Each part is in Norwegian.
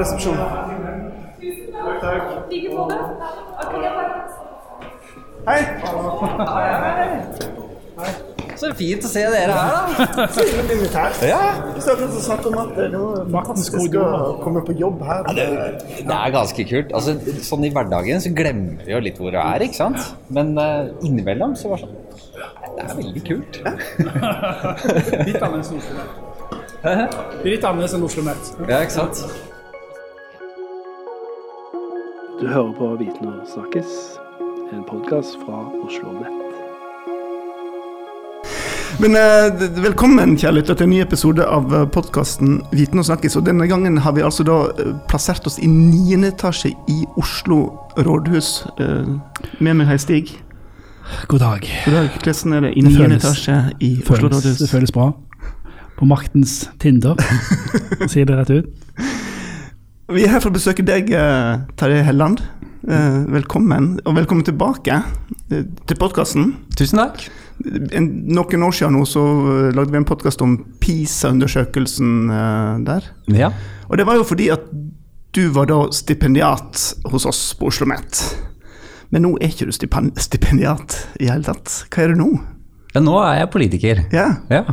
resepsjon. Hei. Så fint å se dere her, da. Ja. Vi skal snakke om at det er noe fantastisk å komme på jobb her. Det, det er ganske kult. Altså, sånn I hverdagen så glemmer vi jo litt hvor det er, ikke sant? Men uh, innimellom så var det sånn Det er veldig kult. Litt annerledes enn Oslo litt annerledes enn Oslo Met. Ja, ikke sant? Du hører på Viten og snakkes, en podkast fra Oslo Nett. Men eh, velkommen, kjære lytter, til en ny episode av podkasten Viten og snakkes. Og denne gangen har vi altså da eh, plassert oss i niende etasje i Oslo rådhus. Eh, Med meg her, Stig. God dag. God dag. Hvordan er det i Det niende føles- etasje i Oslo Føles, rådhus? det føles bra. På maktens tinder, sier det rett ut. Vi er her for å besøke deg, eh, Terje Helland. Eh, Velkommen, og velkommen tilbake eh, til podkasten. Tusen takk. Noen år siden nå så lagde vi en podkast om PISA-undersøkelsen der. Ja. Og det var jo fordi at du var da stipendiat hos oss på Oslo Met. Men nå er ikke du stipendiat i hele tatt. Hva er du nå? ja, nå er jeg politiker. Ja. Ja.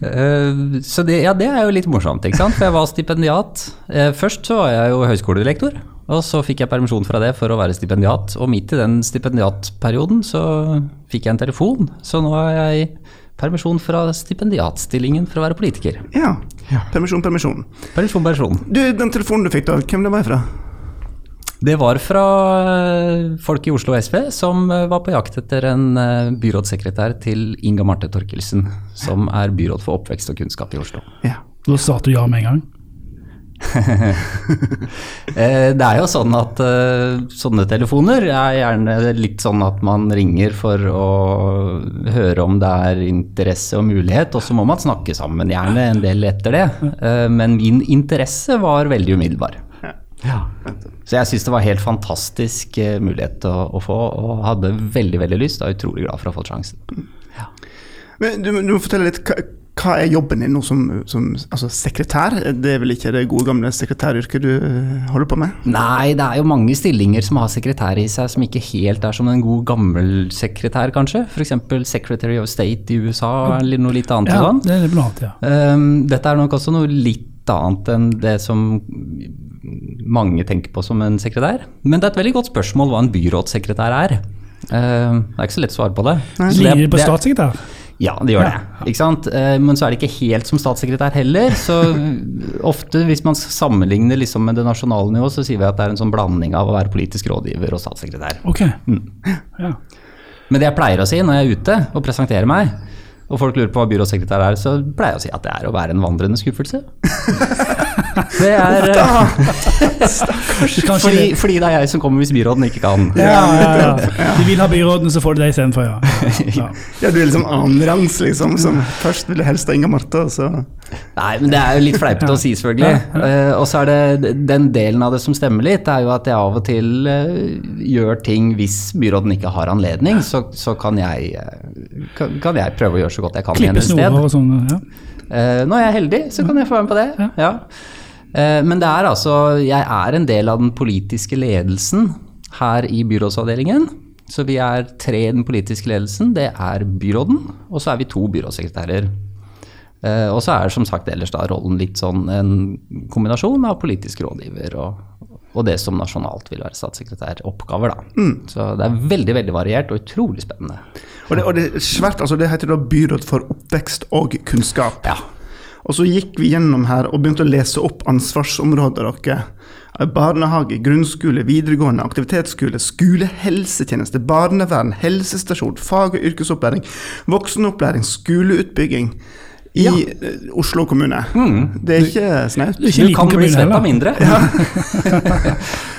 Eh, så det, ja, det er jo litt morsomt, ikke sant? For jeg var stipendiat. Eh, først så var jeg jo høyskolelektor, og så fikk jeg permisjon fra det for å være stipendiat. Og midt i den stipendiatperioden så fikk jeg en telefon, så nå er jeg i permisjon fra stipendiatstillingen for å være politiker. ja. Permisjon, permisjon. Permisjon, permisjon. Du, Den telefonen du fikk, da, hvem det var fra? Det var fra eh, folk i Oslo SV som eh, var på jakt etter en eh, byrådssekretær til Inga Marte Torkelsen, som er byråd for oppvekst og kunnskap i Oslo. Ja. Da sa du ja med en gang. Det er jo sånn at sånne telefoner er gjerne litt sånn at man ringer for å høre om det er interesse og mulighet, og så må man snakke sammen, gjerne en del etter det. Men min interesse var veldig umiddelbar. Ja. Så jeg syns det var helt fantastisk eh, mulighet å, å få, og hadde veldig veldig lyst. Og er utrolig glad for å ha fått sjansen. Men du, du må fortelle litt, hva, hva er jobben din nå som, som altså, sekretær? Det er vel ikke det gode gamle sekretæryrket du eh, holder på med? Nei, det er jo mange stillinger som har sekretær i seg som ikke helt er som en god gammel sekretær, kanskje. F.eks. Secretary of State i USA eller noe litt annet. Ja, sånn. det er noe annet, ja. Um, dette er nok også noe litt annet enn det som mange tenker på som en sekretær. Men det er et veldig godt spørsmål hva en byrådssekretær er. Um, det er ikke så lett å svare på det. Ligner det på statssekretær? ja, det gjør Ja. det. Ikke sant? Eh, Men så er det ikke helt som statssekretær heller. Så ofte hvis man sammenligner liksom med det nasjonale nivå, så sier vi at det er en sånn blanding av å være politisk rådgiver og statssekretær. Okay. Mm. Ja. Men det jeg pleier å si når jeg er ute og presenterer meg, og folk lurer på hva byrådssekretær er, så pleier jeg å si at det er å være en vandrende skuffelse. Det er fordi, det- fordi det er jeg som kommer hvis byråden ikke kan. Ja, ja, ja. De vil ha byråden, så får de det istedenfor, ja. ja. Ja, du er liksom annenrangs, liksom. Som først ville helst ha Inga Marte, og så Nei, men det er jo litt fleipete å si, selvfølgelig. Eh, og så er det den delen av det som stemmer litt, er jo at jeg av og til eh, gjør ting hvis byråden ikke har anledning, så, så kan, jeg, eh, kan, kan jeg prøve å gjøre så godt jeg kan Klippe snorer og sånn. Ja. Når jeg er heldig, så kan jeg få være med på det. Ja. Men det er altså Jeg er en del av den politiske ledelsen her i byrådsavdelingen. Så vi er tre i den politiske ledelsen. Det er byråden, og så er vi to byrådssekretærer. Eh, og så er som sagt ellers da rollen litt sånn en kombinasjon av politisk rådgiver og, og det som nasjonalt vil være statssekretæroppgaver, da. Så det er veldig, veldig variert og utrolig spennende. Og det, og det er svært, altså det heter da Byråd for oppvekst og kunnskap. Ja. Og så gikk vi gjennom her og begynte å lese opp ansvarsområder deres. Barnehage, grunnskole, videregående, aktivitetsskole, skolehelsetjeneste, barnevern, helsestasjon, fag- og yrkesopplæring, voksenopplæring, skoleutbygging i Ja. eh, Oslo kommune. Det er ikke snaut. Du, Du kan bli kommune svett heller. av mindre.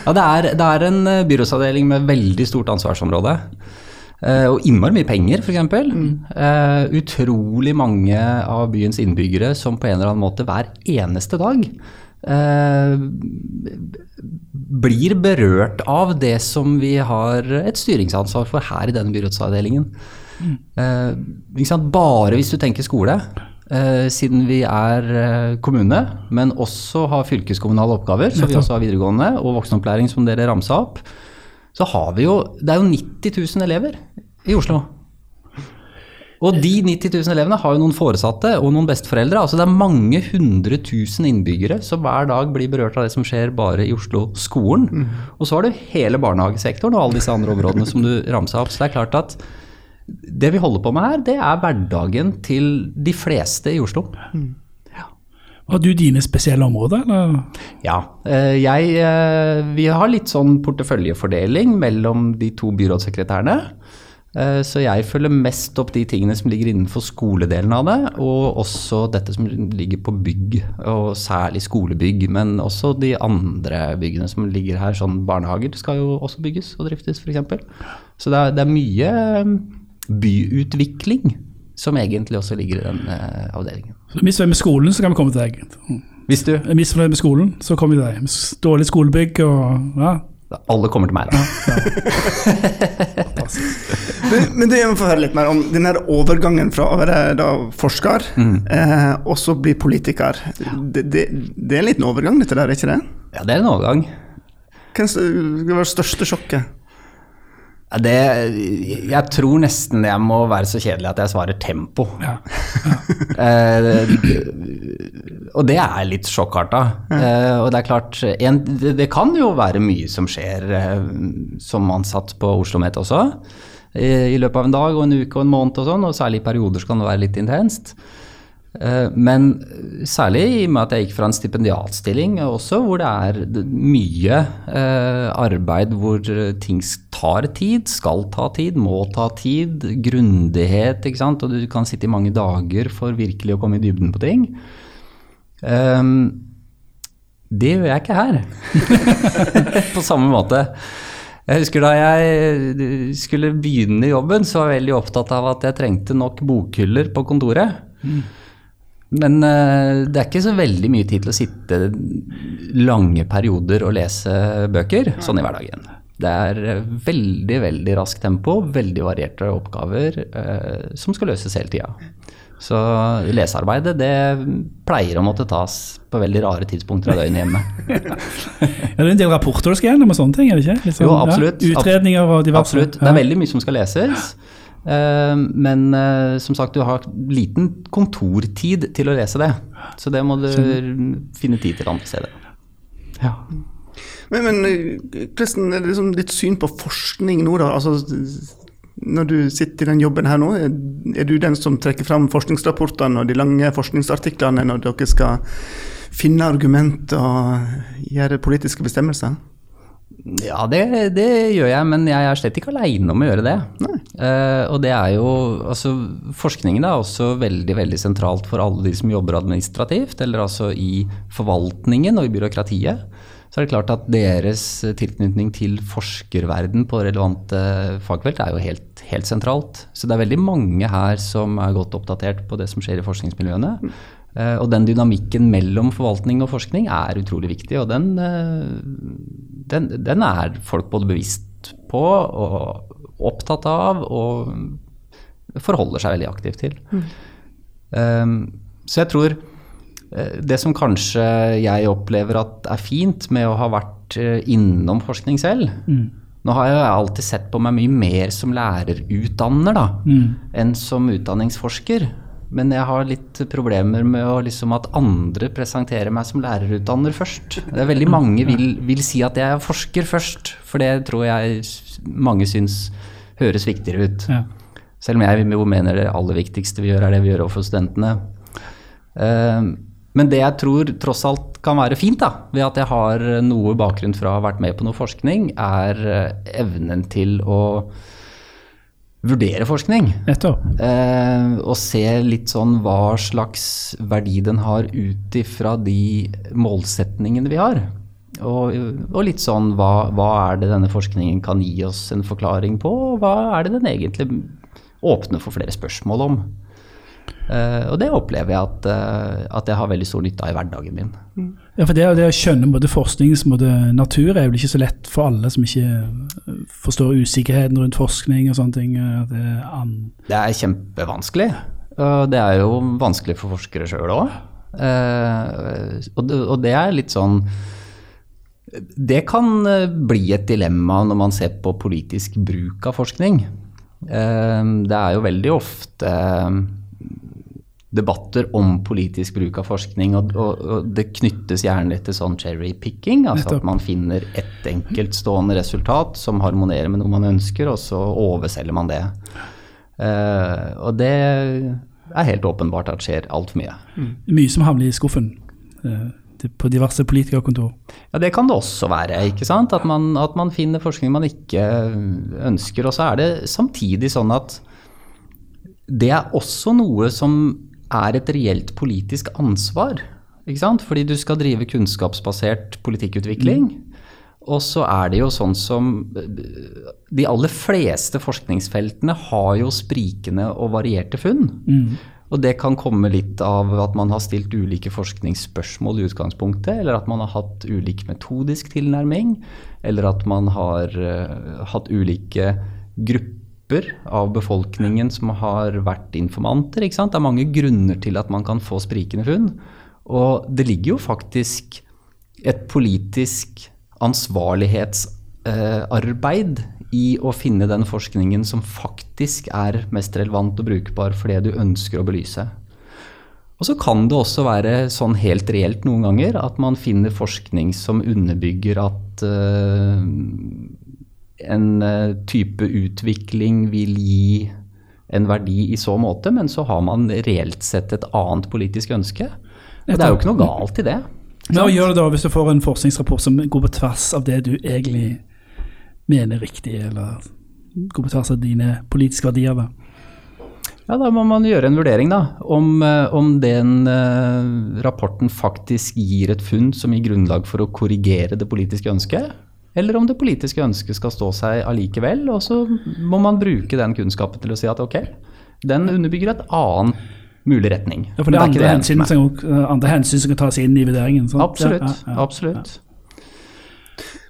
Ja, det, er, det er en eh, byrådsavdeling med veldig stort ansvarsområde. Eh, og innmari mye penger, f.eks. Uh, utrolig mange av byens innbyggere som på en eller annen måte hver eneste dag eh, blir berørt av det som vi har et styringsansvar for her i denne byrådsavdelingen. Eh, ikke sant? Bare hvis du tenker skole, eh, siden vi er eh, kommune, men også har fylkeskommunale oppgaver, så vi også har videregående og voksenopplæring som dere ramsa opp, så har vi jo Det er jo 90 000 elever i Oslo. Og de 90 000 elevene har jo noen foresatte og noen besteforeldre. altså Det er mange hundre tusen innbyggere som hver dag blir berørt av det som skjer bare i Oslo-skolen. Og så har du hele barnehagesektoren og alle disse andre områdene som du ramsa opp. Så det er klart at det vi holder på med her, det er hverdagen til de fleste i Oslo. Har du dine spesielle områder, eller? Ja. eh, Jeg, eh, vi har litt sånn porteføljefordeling mellom de to byrådssekretærene. Eh, Så jeg følger mest opp de tingene som ligger innenfor skoledelen av det, og også dette som ligger på bygg, og særlig skolebygg. Men også de andre byggene som ligger her, sånn barnehager skal jo også bygges og driftes f.eks. Så det er, det er mye byutvikling som egentlig også ligger i den uh, avdelingen. Så Hvis vi er med skolen, så kan vi komme til deg. Hvis du Er misfornøyd med skolen, så kommer vi til deg. Dårlig skolebygg og ja. Alle kommer til meg, da. Men, men du, jeg må få høre litt mer om den her overgangen fra å være da forsker eh, og så bli politiker. Det, det, det er en liten overgang, dette der, er ikke det? Ja, det er en overgang. Hva var det største sjokket? Ja, Det, jeg tror nesten jeg må være så kjedelig at jeg svarer tempo. ja. Eh, og det er litt sjokkarta. Eh, og det er klart, en, det, kan jo være mye som skjer eh, som ansatt på Oslo Met også. I, I løpet av en dag og en uke og en måned og sånn, og særlig i perioder så kan det være litt intenst. Eh, Men særlig i og med at jeg gikk fra en stipendiatstilling også, hvor det er mye eh, arbeid hvor ting tar tid, skal ta tid, må ta tid, grundighet, ikke sant, og du kan sitte i mange dager for virkelig å komme i dybden på ting. Ehm, det gjør jeg ikke her, på samme måte. Jeg husker da jeg skulle begynne jobben, så var jeg veldig opptatt av at jeg trengte nok bokhyller på kontoret. Men eh, det er ikke så veldig mye tid til å sitte lange perioder og lese bøker, sånn i hverdagen. Det er eh, veldig, veldig raskt tempo, veldig varierte oppgaver eh, som skal løses hele tida. Så lesearbeidet det pleier å måtte tas på veldig rare tidspunkter av døgnet hjemme. Er det en del rapporter du skal gjennom og sånne ting? er det ikke? Sånn, Jo, absolutt. Ja, utredninger og diverse. Absolutt. Det er veldig mye som skal leses. Eh, men eh, som sagt, du har liten kontortid til å lese det. Så det må du finne tid til andre steder. Ja. Men, men eh, Kristen, er det liksom ditt syn på forskning nå, da? Altså, når du sitter i den jobben her nå, er, er du den som trekker fram forskningsrapportene og de lange forskningsartiklene når dere skal finne argument og gjøre politiske bestemmelser? Ja, det, det gjør jeg, men jeg er slett ikke aleine om å gjøre det. Uh, og det er jo Altså, forskningen er også veldig, veldig sentralt for alle de som jobber administrativt, eller altså i forvaltningen og i byråkratiet. Så er det klart at deres tilknytning til forskerverden på relevante fagfelt er jo helt, helt sentralt. Så det er veldig mange her som er godt oppdatert på det som skjer i forskningsmiljøene. Eh, og den dynamikken mellom forvaltning og forskning er utrolig viktig, og den, eh, den, den er folk både bevisst på og opptatt av og forholder seg veldig aktivt til. Mm. så jeg tror eh, det som kanskje jeg opplever at er fint med å ha vært eh, innom forskning selv Nå har jeg alltid sett på meg mye mer som lærerutdanner da, enn som utdanningsforsker. Men jeg har litt problemer med å, liksom, at andre presenterer meg som lærerutdanner først. Det er veldig mange vil, vil si at jeg er forsker først, for det tror jeg mange syns høres viktigere ut. Ja. Selv om jeg jo mener det aller viktigste vi gjør, er det vi gjør overfor studentene. Eh, Men det jeg tror tross alt kan være fint, da, ved at jeg har noe bakgrunn fra å ha vært med på noe forskning, er eh, evnen til å vurdere forskning. Eh, og se litt sånn hva slags verdi den har ut ifra de målsetningene vi har. Og, og litt sånn hva, hva er det denne forskningen kan gi oss en forklaring på, og hva er det den egentlig åpner for flere spørsmål om. Eh, og det opplever jeg at, eh, at jeg har veldig stor nytte av i hverdagen min. Ja, for det, det å skjønne både forskningens både natur er vel ikke så lett for alle som ikke eh, forstår usikkerheten rundt forskning og sånne ting. Det an Det er kjempevanskelig. Og det er jo vanskelig for forskere sjøl òg. Eh, og, det- og det er litt sånn Det kan bli et dilemma når man ser på politisk bruk av forskning. Det er jo veldig ofte debatter om politisk bruk av forskning, og, og, og det knyttes gjerne til sånn cherry picking, altså at man finner ett enkeltstående resultat som harmonerer med noe man ønsker, og så overselger man det. Uh, og det er helt åpenbart at skjer altfor mye. Mye som havner i skuffen uh, på diverse politikerkontor. Ja, Det kan det også være. ikke sant? At man, at man finner forskning man ikke ønsker. Og så er det samtidig sånn at det er også noe som er et reelt politisk ansvar. ikke sant? Fordi du skal drive kunnskapsbasert politikkutvikling. Og så er det jo sånn som De aller fleste forskningsfeltene har jo sprikende og varierte funn. Og det kan komme litt av at man har stilt ulike forskningsspørsmål i utgangspunktet, eller at man har hatt ulik metodisk tilnærming, eller at man har eh, hatt ulike grupper av befolkningen som har vært informanter. Ikke sant? Det er mange grunner til at man kan få sprikende funn. Og det ligger jo faktisk et politisk ansvarlighetsarbeid i å finne den forskningen som faktisk er mest relevant og brukbar for det du ønsker å belyse. Og så kan det også være sånn helt reelt noen ganger at man finner forskning som underbygger at eh, en eh, type utvikling vil gi en verdi i så måte, men så har man reelt sett et annet politisk ønske. Og det er jo ikke noe galt i det. Men hva gjør du da hvis du får en forskningsrapport som går på tvers av det du egentlig mener er riktig, eller går på tvers av dine politiske verdier? da? Ja, Da må man gjøre en vurdering da, om, eh, om den eh, rapporten faktisk gir et funn som gir grunnlag for å korrigere det politiske ønsket, eller om det politiske ønsket skal stå seg allikevel. Og så må man bruke den kunnskapen til å si at ok, den underbygger et annen mulig retning. Ja, for det er andre, hensyn, eneste som, andre hensyn som kan tas inn i vurderingen. sant? Absolutt. Ja, ja, ja. absolutt.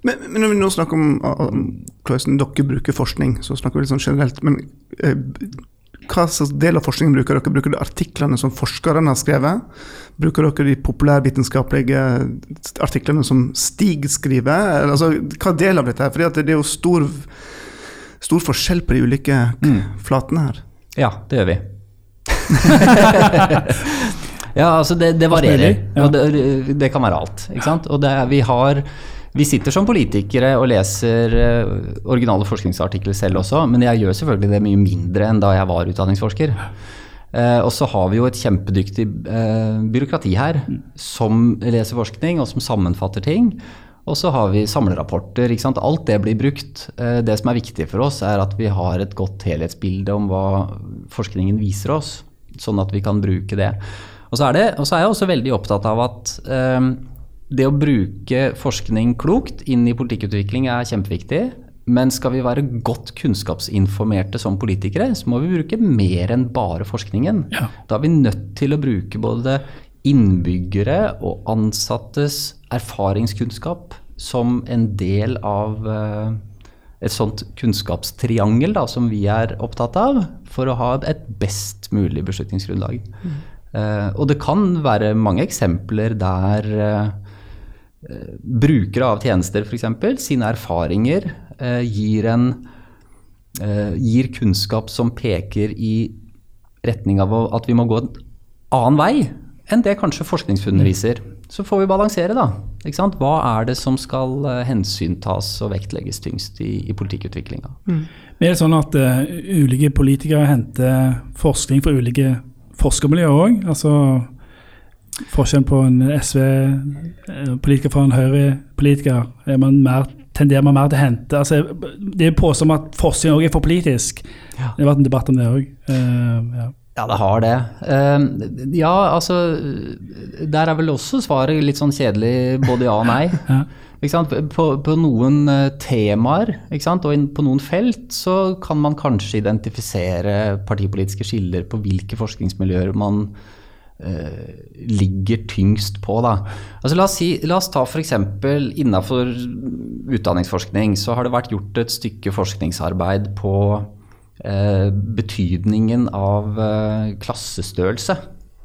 Men, men når vi nå snakker om, om hvordan dere bruker forskning, så snakker vi litt sånn generelt. Men eh, hva slags del av forskningen bruker dere? Bruker dere artiklene som forskerne har skrevet? Bruker dere de populærvitenskapelige artiklene som Stig skriver? Altså, hva del av dette er? Fordi det er jo stor, stor forskjell på de ulike flatene her. Ja, det gjør vi. ja, altså det, det varierer. ja. Og det, det kan være alt. Ikke sant? Og det vi har vi sitter som politikere og leser eh, originale forskningsartikler selv også, men jeg gjør selvfølgelig det mye mindre enn da jeg var utdanningsforsker. Eh, og så har vi jo et kjempedyktig eh, byråkrati her som leser forskning og som sammenfatter ting. Og så har vi samlerapporter. ikke sant? Alt det blir brukt. Det som er viktig for oss, er at vi har et godt helhetsbilde om hva forskningen viser oss, sånn at vi kan bruke det. Og så er, det, og så er jeg også veldig opptatt av at det å bruke forskning klokt inn i politikkutvikling er kjempeviktig. Men skal vi være godt kunnskapsinformerte som politikere, så må vi bruke mer enn bare forskningen. Ja. Da er vi nødt til å bruke både innbyggere og ansattes erfaringskunnskap som en del av eh, et sånt kunnskapstriangel da, som vi er opptatt av, for å ha et best mulig beslutningsgrunnlag. Eh, og det kan være mange eksempler der eh, brukere av tjenester f.eks. sine erfaringer eh, gir, en, eh, gir kunnskap som peker i retning av at vi må gå en annen vei enn det kanskje forskningsfunnene viser. Så får vi balansere, da. Ikke sant? Hva er det som skal eh, hensyntas og vektlegges tyngst i, i politikkutviklinga? Er det sånn at uh, ulike politikere henter forskning fra ulike forskermiljøer òg? Altså forskjellen på en SV-politiker fra en Høyre-politiker? Er man mer, tenderer man mer til å hente altså, Det er påstått at forskning òg er for politisk. Ja. Det har vært en debatt om det òg. ja. Ja, det har det. Uh, ja, altså Der er vel også svaret litt sånn kjedelig både ja og nei. Ja. Ikke sant? På, på noen eh, temaer ikke sant? og på noen felt så kan man kanskje identifisere partipolitiske skiller på hvilke forskningsmiljøer man eh, ligger tyngst på. Da. Altså, la, oss si, la oss ta f.eks. innafor utdanningsforskning så har det vært gjort et stykke forskningsarbeid på eh, betydningen av eh, klassestørrelse.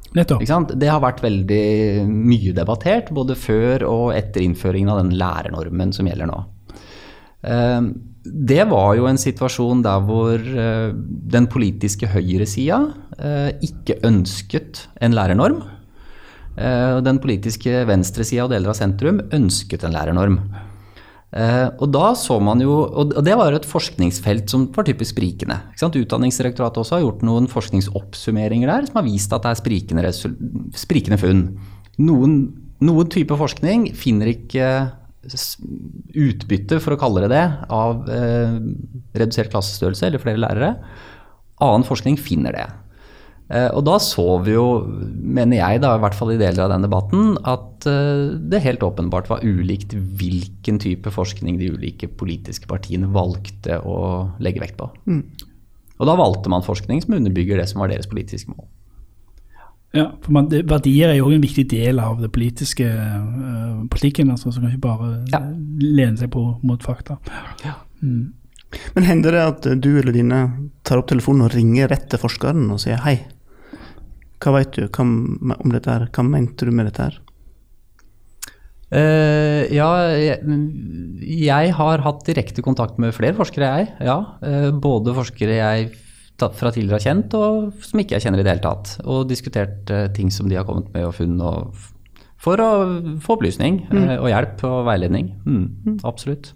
Det har vært veldig mye debattert, både før og etter innføringen av den lærernormen som gjelder nå. Eh, Det var jo en situasjon der hvor eh, den politiske høyresida eh, ikke ønsket en lærernorm. Eh, Den politiske venstresida og deler av sentrum ønsket en lærernorm. Eh, og da så man jo, og det var et forskningsfelt som var typisk sprikende. Utdanningsdirektoratet også har gjort noen forskningsoppsummeringer der som har vist at det er sprikende, sprikende funn. Noen, noen type forskning finner ikke utbytte, for å kalle det det, av eh, redusert klassestørrelse eller flere lærere. Annen forskning finner det. Eh, og da så vi jo, mener jeg da, i hvert fall i deler av den debatten, at eh, det helt åpenbart var ulikt hvilken type forskning de ulike politiske partiene valgte å legge vekt på. Og da valgte man forskning som underbygger det som var deres politiske mål. Ja, for man, det, Verdier er jo en viktig del av det politiske uh, politikken. altså, Så kan ikke bare Ja. lene seg på mot fakta. Men hender det at du eller dine tar opp telefonen og ringer rett til forskeren og sier hei, hva vet du hva, om dette her, hva mente du med dette her? Uh, ja, jeg, jeg har hatt direkte kontakt med flere forskere, jeg. Ja, Uh, både forskere jeg fra tidligere har kjent, og som ikke jeg kjenner i det hele tatt. Og diskutert uh, ting som de har kommet med og funn, for å få opplysning eh, og hjelp og veiledning. Mm, absolutt.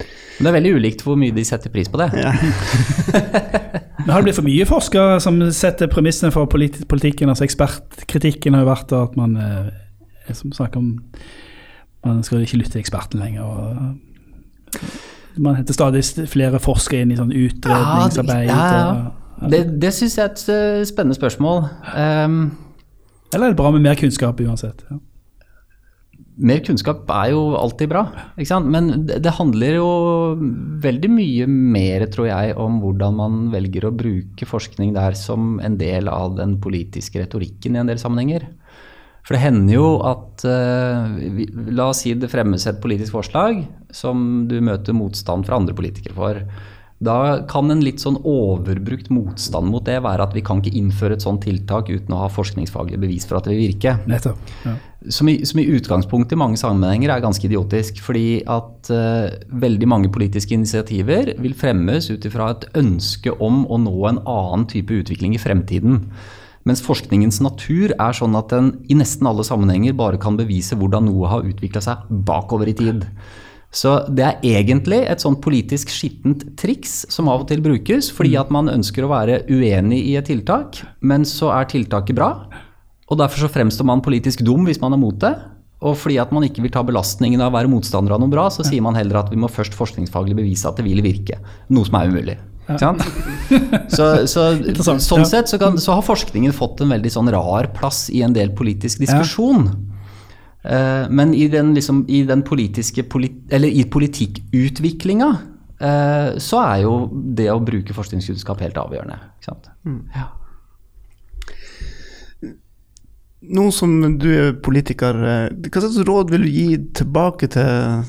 Men det er veldig ulikt hvor mye de setter pris på det. Men har det blitt for mye forskere som setter premissene for politi politikken? altså Ekspertkritikken har jo vært at man eh, som snakker om man skal ikke lytte til eksperten lenger. og Man henter stadig flere forskere inn i sånn utredningsarbeid. Ja, ja, ja. Det, det syns jeg er et eh, spennende spørsmål. Um, Eller er det bra med mer kunnskap uansett? Ja. Mer kunnskap er jo alltid bra, men det, handler jo veldig mye mer, tror jeg, om hvordan man velger å bruke forskning der som en del av den politiske retorikken i en del sammenhenger. For det hender jo at eh, La oss si det fremmes et politisk forslag som du møter motstand fra andre politikere for. Da kan en litt sånn overbrukt motstand mot det være at vi kan ikke innføre et sånt tiltak uten å ha forskningsfaglig bevis for at det vil virke Nettopp. Ja. som i, som i utgangspunktet i mange sammenhenger er ganske idiotisk. Fordi at uh, veldig mange politiske initiativer vil fremmes ut ifra et ønske om å nå en annen type utvikling i fremtiden. Mens forskningens natur er sånn at den i nesten alle sammenhenger bare kan bevise hvordan noe har utvikla seg bakover i tid. Så det er egentlig et sånn politisk skittent triks som av og til brukes, fordi at man ønsker å være uenig i et tiltak, men så er tiltaket bra. Og derfor så fremstår man politisk dum hvis man er mot det. Og fordi at man ikke vil ta belastningen av å være motstander av noe bra, så sier man heller at vi må først forskningsfaglig bevise at det vil virke. Noe som er umulig. Ja. Så, så, sånn sett så, kan, så har forskningen fått en veldig sånn rar plass i en del politisk diskusjon. Eh, men i den, liksom, i den politiske polit, Eller i politikkutviklinga eh, så er jo det å bruke forskningskunnskap helt avgjørende. Ikke sant? Ja. Nå som du er politiker, eh, hva slags råd vil du gi tilbake til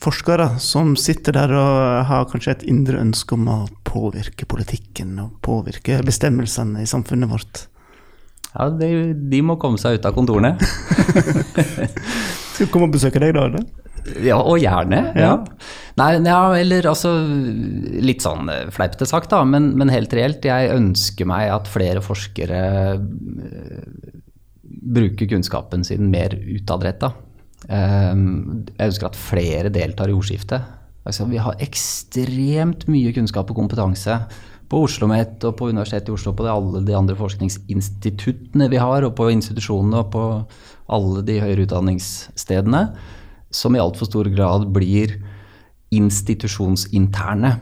forskere som sitter der og har kanskje et indre ønske om å påvirke politikken og påvirke bestemmelsene i samfunnet vårt? Ja, de, de må komme seg ut av kontorene. Skal vi komme og besøke deg da, eller? Ja, og gjerne. Ja. Ja. Nei, ja, eller altså Litt sånn eh, fleipete sagt, da, men, men helt reelt. Jeg ønsker meg at flere forskere eh, bruker kunnskapen sin mer utadretta. Eh, jeg ønsker at flere deltar i ordskiftet. Altså, vi har ekstremt mye kunnskap og kompetanse på Oslo OsloMet og på Universitetet i Oslo, på alle de andre forskningsinstituttene vi har, og på institusjonene og på alle de høyere utdanningsstedene, som i altfor stor grad blir institusjonsinterne.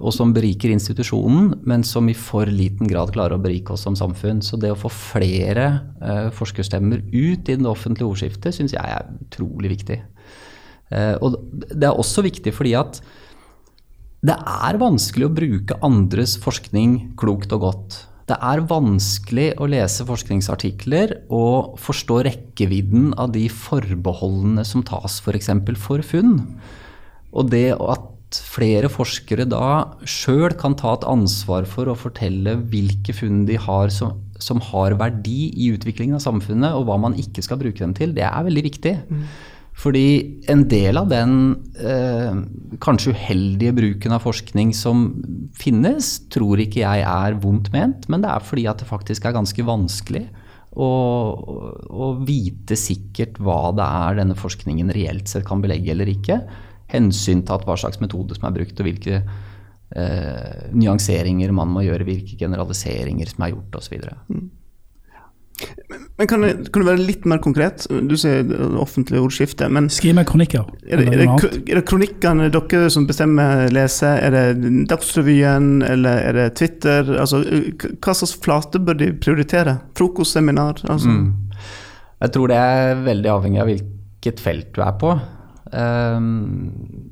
Og som beriker institusjonen, men som i for liten grad klarer å berike oss som samfunn. Så det å få flere uh, forskerstemmer ut i det offentlige ordskiftet syns jeg er utrolig viktig. Uh, og det er også viktig fordi at det er vanskelig å bruke andres forskning klokt og godt. Det er vanskelig å lese forskningsartikler og forstå rekkevidden av de forbeholdene som tas f.eks. For, for funn. Og det at flere forskere da sjøl kan ta et ansvar for å fortelle hvilke funn de har som, som, har verdi i utviklingen av samfunnet, og hva man ikke skal bruke dem til, det er veldig viktig. Mm. Fordi en del av den eh, kanskje uheldige bruken av forskning som finnes, tror ikke jeg er vondt ment, men det er fordi at det faktisk er ganske vanskelig å, å vite sikkert hva det er denne forskningen reelt sett kan belegge eller ikke. Hensyntatt hva slags metode som er brukt, og hvilke eh, nyanseringer man må gjøre, hvilke generaliseringer som er gjort osv. Men kan, det, kan, du være litt mer konkret? Du sier offentlig ordskifte, men Skriv meg kronikker. Er det, er, det, er det, kronikkene dere som bestemmer lese? Er det Dagsrevyen, eller er det Twitter? Altså, hva slags flate bør de prioritere? Frokostseminar? Altså. Mm. Jeg tror det er veldig avhengig av hvilket felt du er på. Um,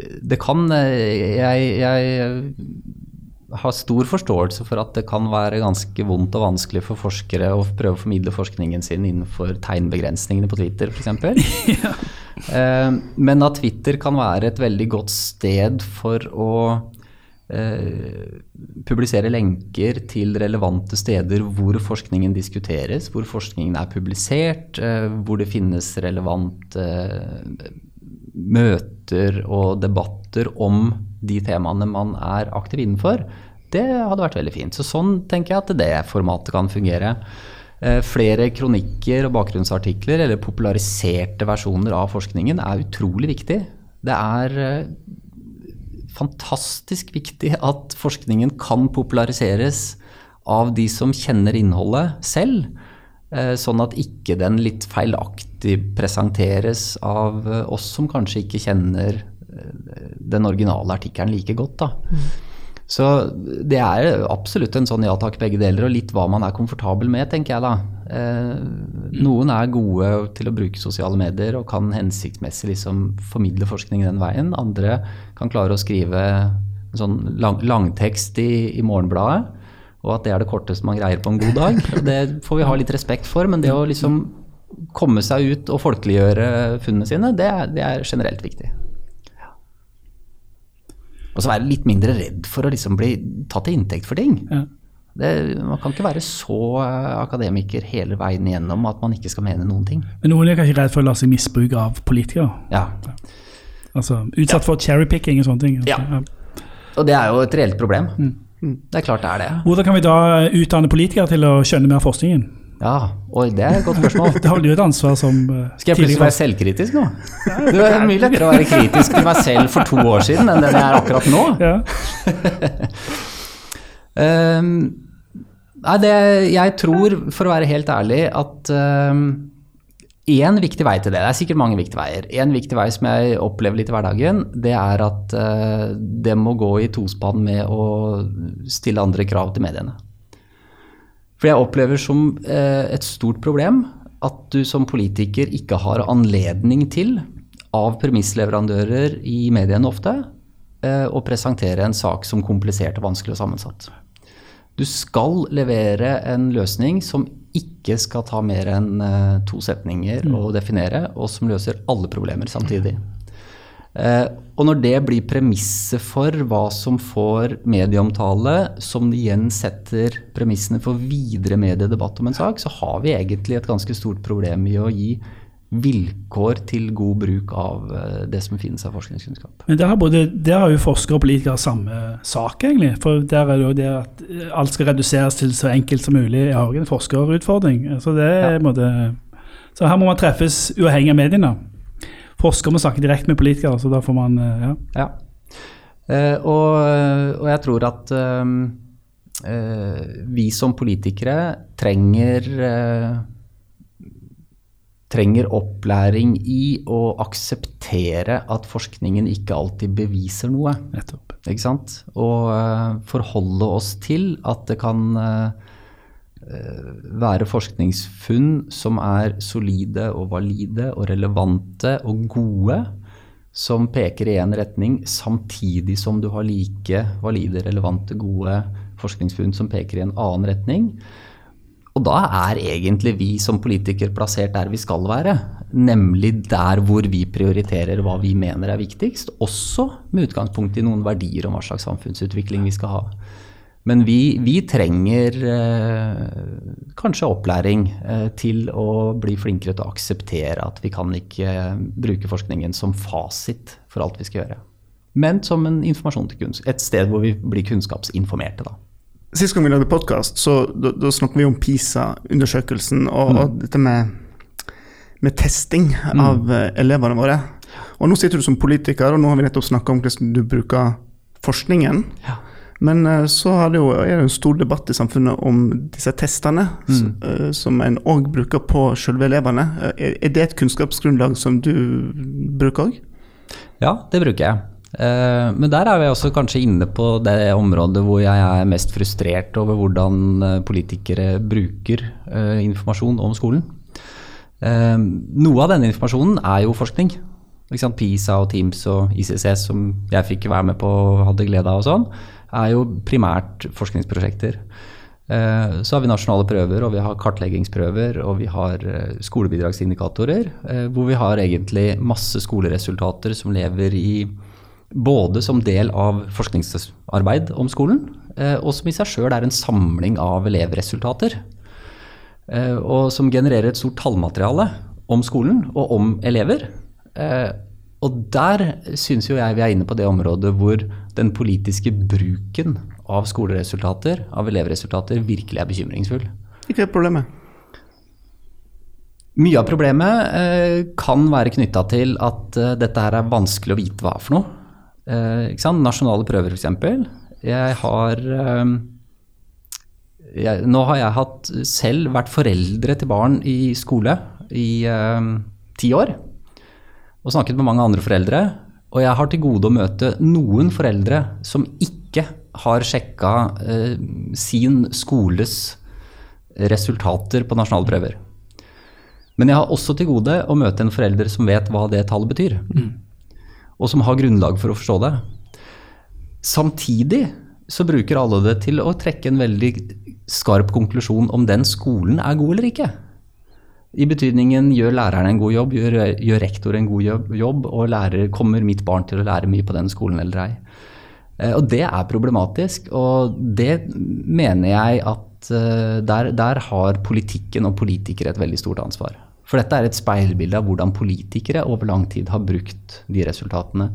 det kan jeg, jeg har stor forståelse for at det kan være ganske vondt og vanskelig for forskere å prøve å formidle forskningen sin innenfor tegnbegrensningene på Twitter f.eks. ja. Eh, men at Twitter kan være et veldig godt sted for å eh, publisere lenker til relevante steder hvor forskningen diskuteres, hvor forskningen er publisert, eh, hvor det finnes relevante møter og debatter om de temaene man er aktiv innenfor, det hadde vært veldig fint. Så sånn tenker jeg at det formatet kan fungere. Eh, flere kronikker og bakgrunnsartikler eller populariserte versjoner av forskningen er utrolig viktig. Det er eh, fantastisk viktig at forskningen kan populariseres av de som kjenner innholdet selv. Eh, sånn at ikke den litt feilaktig presenteres av oss som kanskje ikke kjenner den originale artikkelen like godt. da. Mm. Så det er absolutt en sånn ja takk, begge deler, og litt hva man er komfortabel med, tenker jeg da. Eh, noen er gode til å bruke sosiale medier og kan hensiktsmessig liksom formidle forskning den veien. Andre kan klare å skrive en sånn lang, langtekst i, i Morgenbladet, og at det er det korteste man greier på en god dag. Det får vi ha litt respekt for, men det å liksom komme seg ut og folkeliggjøre funnene sine, det er, det er generelt viktig. Og så være litt mindre redd for å liksom bli tatt til inntekt for ting. Ja. Det, man kan ikke være så eh, akademiker hele veien igjennom at man ikke skal mene noen ting. Men noen er kanskje redd for å la seg misbruke av politikere? Ja. Altså utsatt ja. for cherrypicking og sånne ting. Ja. Og det er jo et reelt problem. Mm. Det er klart det er det. Hvordan kan vi da utdanne politikere til å skjønne mer av forskningen? Ja, oi, det er et godt spørsmål. det har du et ansvar som uh, Skal jeg plutselig være selvkritisk nå? Det er mye lettere å være kritisk til meg selv for to år siden enn den jeg er akkurat nå. Ja. um, nei, det, jeg tror, for å være helt ærlig, at um, en viktig vei til det, det er sikkert mange viktige veier, en viktig vei som jeg opplever litt i hverdagen, det er at uh, det må gå i tospann med å stille andre krav til mediene. For jeg opplever som eh, et stort problem at du som politiker ikke har anledning til, av premissleverandører i mediene ofte, eh, å presentere en sak som komplisert og vanskelig og sammensatt. Du skal levere en løsning som ikke skal ta mer enn eh, to setninger mm. å definere, og som løser alle problemer samtidig. Eh, og når det blir premisset for hva som får medieomtale, som igjen setter premissene for videre mediedebatt om en sak, så har vi egentlig et ganske stort problem i å gi vilkår til god bruk av eh, det som finnes av forskningskunnskap. Men Der har, både, der har jo forskere og politikere samme sak, egentlig. For der er det jo det at alt skal reduseres til så enkelt som mulig, jeg har jo en forskerutfordring. Så, det ja. måtte, så her må man treffes uavhengig av mediene forsker må snakke direkte med politikere, så da får man eh, Ja. ja. Uh, og, og, jeg tror at uh, uh, vi som politikere trenger trenger opplæring i å akseptere at forskningen ikke alltid beviser noe. Nettopp. Ikke sant? Og forholde oss til at det kan være forskningsfunn som er solide og valide og relevante og gode, som peker i én retning, samtidig som du har like valide, relevante, gode forskningsfunn som peker i en annen retning. Og da er egentlig vi som politikere plassert der vi skal være. nemlig der hvor vi prioriterer hva vi mener er viktigst, også med utgangspunkt i noen verdier om hva slags samfunnsutvikling vi skal ha. Men vi, vi trenger eh, kanskje opplæring eh, til å bli flinkere til å akseptere at vi kan ikke eh, bruke forskningen som fasit for alt vi skal gjøre. Men som en informasjon til kunst, et sted hvor vi blir kunnskapsinformerte. da. Sist gang vi lagde podkast, så da, da snakket vi om PISA-undersøkelsen og, og dette med, med testing av mm. elevene våre. Og nå sitter du som politiker, og nå har vi nettopp snakka om hvordan du bruker forskningen. Ja. Men eh, så er det jo, en stor debatt i samfunnet om disse testene, s- eh, som en òg bruker på selve elevene. Eh, Er, det et kunnskapsgrunnlag som du bruker òg? Ja, det bruker jeg. Men der er vi også kanskje inne på det området hvor jeg er mest frustrert over hvordan politikere bruker informasjon om skolen. Noe av denne informasjonen er jo forskning. PISA og Teams og ICC som jeg fikk være med på og hadde glede av og sånn, er jo primært forskningsprosjekter. Eh, Så har vi nasjonale prøver, og vi har kartleggingsprøver, og vi har eh, skolebidragsindikatorer, eh, hvor vi har egentlig masse skoleresultater som lever i både som del av forskningsarbeid om skolen, og som i seg sjøl er en samling av elevresultater. Og som genererer et stort tallmateriale om skolen og om elever. Og der syns jo jeg vi er inne på det området hvor den politiske bruken av skoleresultater, av elevresultater, virkelig er bekymringsfull. Ikke problemet. Mye av problemet eh, kan være knytta til at eh, dette her er vanskelig å vite hva for noe. Eh? Nasjonale prøver, f.eks. Jeg har eh, jeg, Nå har jeg hatt selv vært foreldre til barn i skole i eh, ti år. Og snakket med mange andre foreldre. Og jeg har til gode å møte noen foreldre som ikke har sjekka eh, sin skoles resultater på nasjonale prøver. Men jeg har også til gode å møte en forelder som vet hva det tallet betyr. Og som har grunnlag for å forstå det. Samtidig så bruker alle det til å trekke en veldig skarp konklusjon om den skolen er god eller ikke. I betydningen gjør læreren en god jobb, gjør, gjør rektor en god jobb, og lærer, kommer mitt barn til å lære mye på den skolen eller ei. Eh, Og det er problematisk, og det mener jeg at eh, der, der har politikken og politikere et veldig stort ansvar. For dette er et speilbilde av hvordan politikere over lang tid har brukt de resultatene.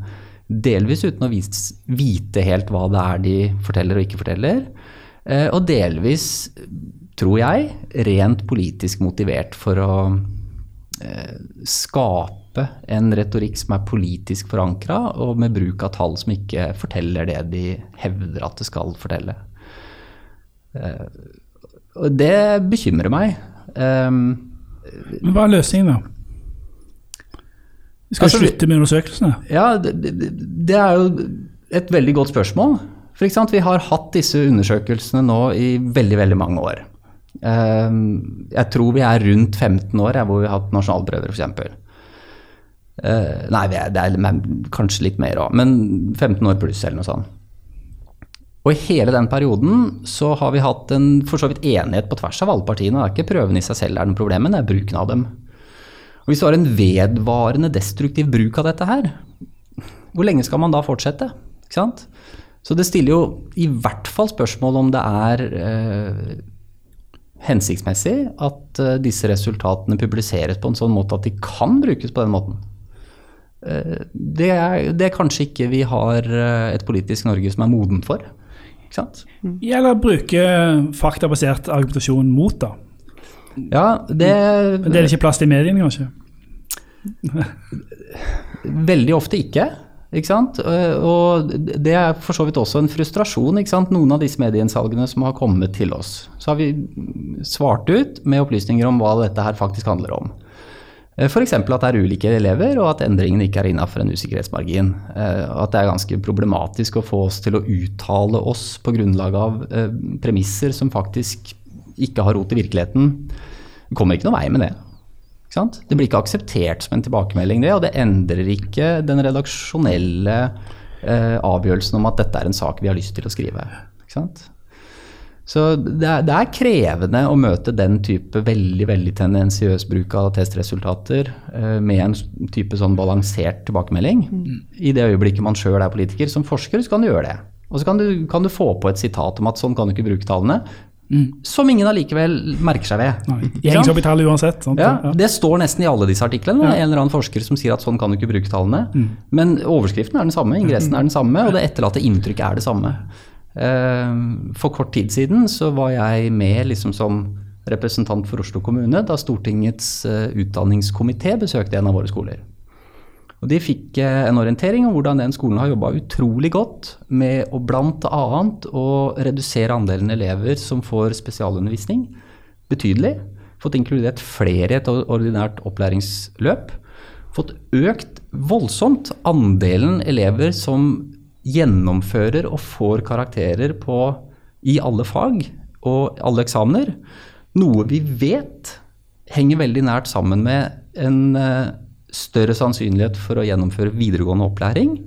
Delvis uten å vite helt hva det er de forteller og ikke forteller. eh, Og delvis, tror jeg, rent politisk motivert for å eh, skape en retorikk som er politisk forankra, og med bruk av tall som ikke forteller det de hevder at det skal fortelle. Eh, og det bekymrer meg. Um, Men hva er løsningen, da? Vi skal Altså, slutte med undersøkelsene. Ja, det, det, er jo et veldig godt spørsmål. For? Vi har hatt disse undersøkelsene nå i veldig, veldig mange år. Ehm, Jeg tror vi er rundt 15 år hvor vi har hatt nasjonalprøver, f.eks. Uh, nei, er, det er kanskje litt mer òg, men 15 år pluss eller noe sånt. Og i hele den perioden så har vi hatt en for så vidt enighet på tvers av alle partiene. Det er ikke prøvene i seg selv er den men det er bruken av dem. Og Hvis du har en vedvarende destruktiv bruk av dette her, hvor lenge skal man da fortsette? Ikke sant? Så det stiller jo i hvert fall spørsmål om det er eh, hensiktsmessig at eh, disse resultatene publiseres på en sånn måte at de kan brukes på den måten. Eh, det, er, det er kanskje ikke vi har eh, et politisk Norge som er modent for. Ikke sant? Eller bruke faktabasert argumentasjon mot, da. Ja, det, Men det er det ikke plass til i mediene, kanskje? Veldig ofte ikke. Ikke sant? Eh, Og det er for så vidt også en frustrasjon. Ikke sant? Noen av disse medieinnsalgene som har kommet til oss. Så har vi svart ut med opplysninger om hva dette her faktisk handler om. F.eks. at det er ulike elever, og at endringene ikke er innafor en usikkerhetsmargin. Eh, At det er ganske problematisk å få oss til å uttale oss på grunnlag av eh, premisser som faktisk ikke har rot i virkeligheten. Vi kommer ikke noen vei med det. Det blir ikke akseptert som en tilbakemelding, det, og det endrer ikke den redaksjonelle eh, avgjørelsen om at dette er en sak vi har lyst til å skrive. Så det er, det er krevende å møte den type veldig veldig tendensiøs bruk av testresultater eh, med en type sånn balansert tilbakemelding. I det øyeblikket man sjøl er politiker. Som forsker så kan du gjøre det. Og så kan du, kan du få på et sitat om at sånn kan du ikke bruke tallene. Som ingen allikevel merker seg ved. Nei, Ikke De henger sant? seg opp i tall uansett. Sant? Ja, Det står nesten i alle disse artiklene. Er en eller annen forsker som sier at sånn kan du ikke bruke tallene. Men overskriften er den samme, ingressen er den samme, og det etterlatte inntrykket er det samme. Eh, For kort tid siden så var jeg med liksom som representant for Oslo kommune da Stortingets eh, utdanningskomité besøkte en av våre skoler. Og De fikk eh, en orientering om hvordan den skolen har jobba utrolig godt med å bl.a. å redusere andelen elever som får spesialundervisning betydelig. Fått inkludert flere i et ordinært opplæringsløp. Fått økt voldsomt andelen elever som gjennomfører og får karakterer på, i alle fag og alle eksamener. Noe vi vet henger veldig nært sammen med en eh, større sannsynlighet for å gjennomføre videregående opplæring,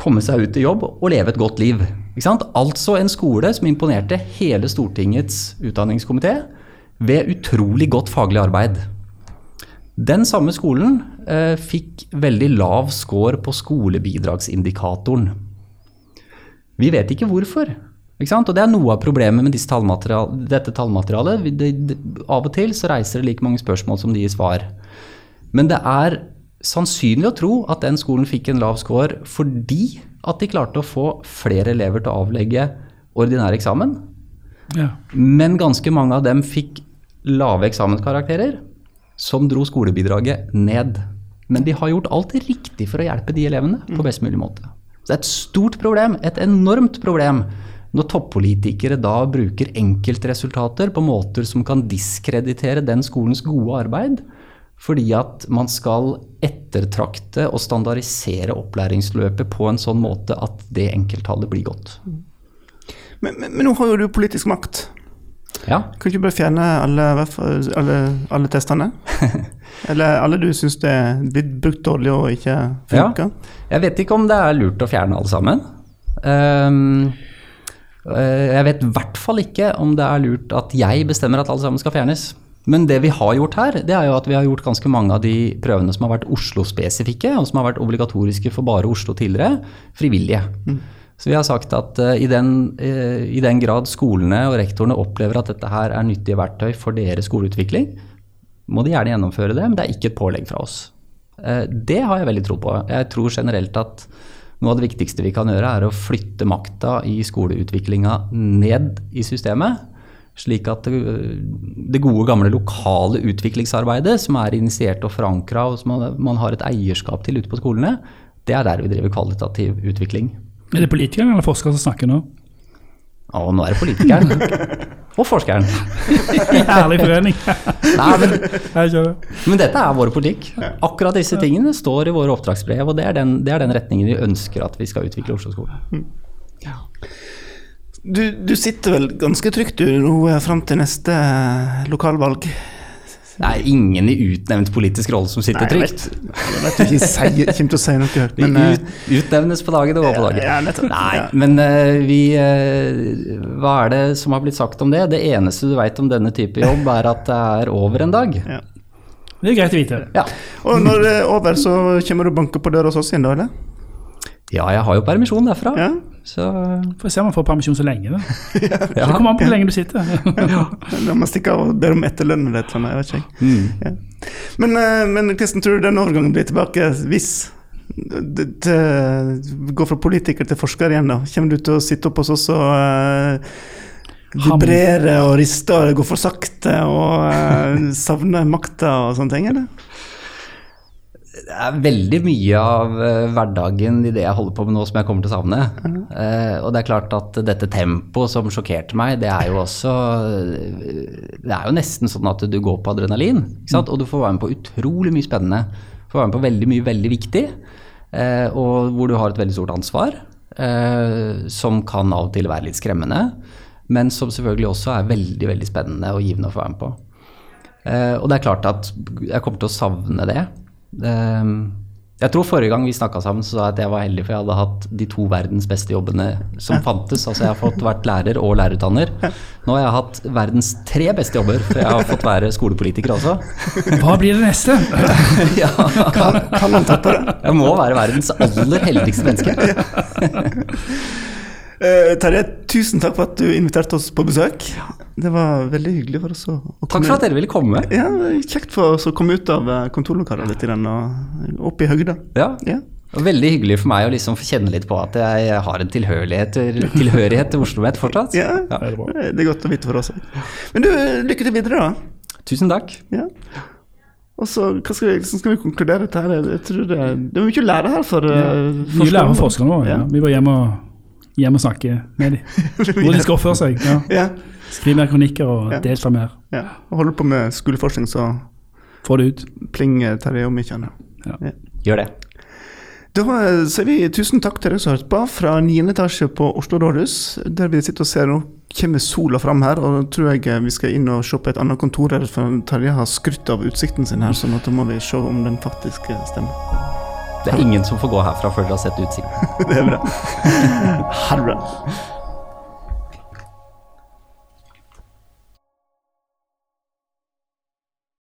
komme seg ut i jobb og leve et godt liv. Altså en skole som imponerte hele Stortingets utdanningskomité ved utrolig godt faglig arbeid. Den samme skolen eh, fikk veldig lav score på skolebidragsindikatoren. Vi vet ikke hvorfor. Ikke? Og Det er noe av problemet med tallmaterial dette tallmaterialet. Av og til så reiser det like mange spørsmål som de gir svar. Men det er sannsynlig å tro at den skolen fikk en lav score fordi at de klarte å få flere elever til å avlegge ordinær eksamen. Ja. Men ganske mange av dem fikk lave eksamenskarakterer som dro skolebidraget ned. Men de har gjort alt riktig for å hjelpe de elevene på best mulig måte. Så det er et stort problem, et enormt problem, når toppolitikere da bruker enkeltresultater på måter som kan diskreditere den skolens gode arbeid, fordi at man skal ettertrakte og standardisere opplæringsløpet på en sånn måte at det enkelttallet blir godt. Men, men, men nå har jo du politisk makt. Ja. Kan du ikke bare fjerne alle, alle, alle testene? Eller alle du syns det er blitt brukt dårlig og ikke funker? Jeg vet ikke om det er lurt å fjerne alle sammen. Um, jeg vet i hvert fall ikke om det er lurt at jeg bestemmer at alle sammen skal fjernes. Men det vi har gjort her, det er jo at vi har gjort ganske mange av de prøvene som har vært Oslo-spesifikke, og som har vært obligatoriske for bare Oslo tidligere, frivillige. Så vi har sagt at uh, i, den, uh, i den grad skolene og rektorene opplever at dette her er nyttige verktøy for deres skoleutvikling, må de gjerne gjennomføre det, men det er ikke et pålegg fra oss. Uh, Det har jeg veldig tro på. Jeg tror generelt at noe av det viktigste vi kan gjøre, er å flytte makta i skoleutviklinga ned i systemet. Slik at det, det gode, gamle lokale utviklingsarbeidet, som er initiert og forankra, og som man, man har et eierskap til ute på skolene, det er der vi driver kvalitativ utvikling. Er det politikeren eller forskeren som snakker nå? Å, nå er det politikeren. og forskeren. Herlig forening. Nei, men, men dette er vår politikk. Akkurat disse tingene står i våre oppdragsbrev, og det er den, det er den retningen vi ønsker at vi skal utvikle Oslo-skolen. Du, du sitter vel ganske trygt du nå eh, fram til neste eh, lokalvalg? Det er ingen i utnevnt politisk rolle som sitter Nei, jeg trygt. vet, jeg vet ikke jeg kommer til å si noe, Vi men eh, ut, utnevnes på dagen og går på dagen. Ja, nettopp. Nei, Ja. men vi Hva er det som har blitt sagt om det? Det eneste du veit om denne type jobb, er at det er over en dag. ja. Det er greit å vite. Ja. Og når det er over, så kommer du og banker på døra hos oss igjen, da? eller? Ja, jeg har jo permisjon derfra. Ja. Så Får se om man får permisjon så lenge. da. ja. Det kommer an på hvor lenge du sitter. La meg man stikke av og be om etterlønn eller et eller annet. Jeg vet ikke. Mm. Ja. Men, eh, men hvordan tror du den overgangen blir tilbake hvis det, det går fra politiker til forsker igjen? da? Kommer du til å sitte opp hos oss og uh, vibrere og riste og gå for sakte og uh, savne makta og sånne ting, eller? Det er veldig mye av eh, hverdagen i det jeg holder på med nå som jeg kommer til å savne. Eh, og det er klart at dette tempoet som sjokkerte meg, det er jo også eh, Det er jo nesten sånn at du går på adrenalin. Sant? Og du får være med på utrolig mye spennende. Du får være med på veldig mye veldig viktig, eh, og hvor du har et veldig stort ansvar. Eh, som kan av og til være litt skremmende, men som selvfølgelig også er veldig, veldig spennende og givende å få være med på. Eh, og det er klart at jeg kommer til å savne det. Eh, Jeg tror forrige gang vi snakka sammen, så sa jeg at jeg var heldig, for jeg hadde hatt de to verdens beste jobbene som fantes. Altså jeg har fått vært lærer og lærerutdanner. Nå har jeg hatt verdens tre beste jobber, for jeg har fått være skolepolitiker også. Hva blir det neste? Ja, Kan, kan man tappe det? jeg må være verdens aller heldigste menneske. Eh, Terje, tusen takk for at du inviterte oss på besøk. Det var veldig hyggelig for oss å, å Takk for at dere ville komme. Ja, Kjekt for oss å komme ut av eh, kontorlokalet litt grann, og opp i høgda. Ja. Ja. Veldig hyggelig for meg å liksom få kjenne litt på at jeg har en tilhørighet, tilhørighet til Oslo Met fortsatt. Ja, Ja. Det er bra. det er godt å vite for oss òg. Men du, lykke til videre, da. Tusen takk. Ja. Og så hva skal vi, hvordan skal vi konkludere dette her? Jeg tror det, det er mye å lære her for uh, Nye å og forskere nå. Ja. Ja. Vi var hjemme og, hjem og snakke med dem. Hvor de skal oppføre seg. Ja. Ja, Skriv mer kronikker og Ja. delta mer. ja. Og holder på med skoleforskning, så Få det ut. plinger Terje om ikke annet. Gjør det. Da eh, sier vi tusen takk til dere som har hørt på fra 9. etasje på Oslo rådhus, der vi sitter og ser nå kommer sola fram her, og da tror jeg eh, vi skal inn og se på et annet kontor her, for Terje har skrytt av utsikten sin her, så nå må vi se om den faktisk eh, stemmer. Det er ingen som får gå herfra før dere har sett utsikten. Det er bra. Ha det bra.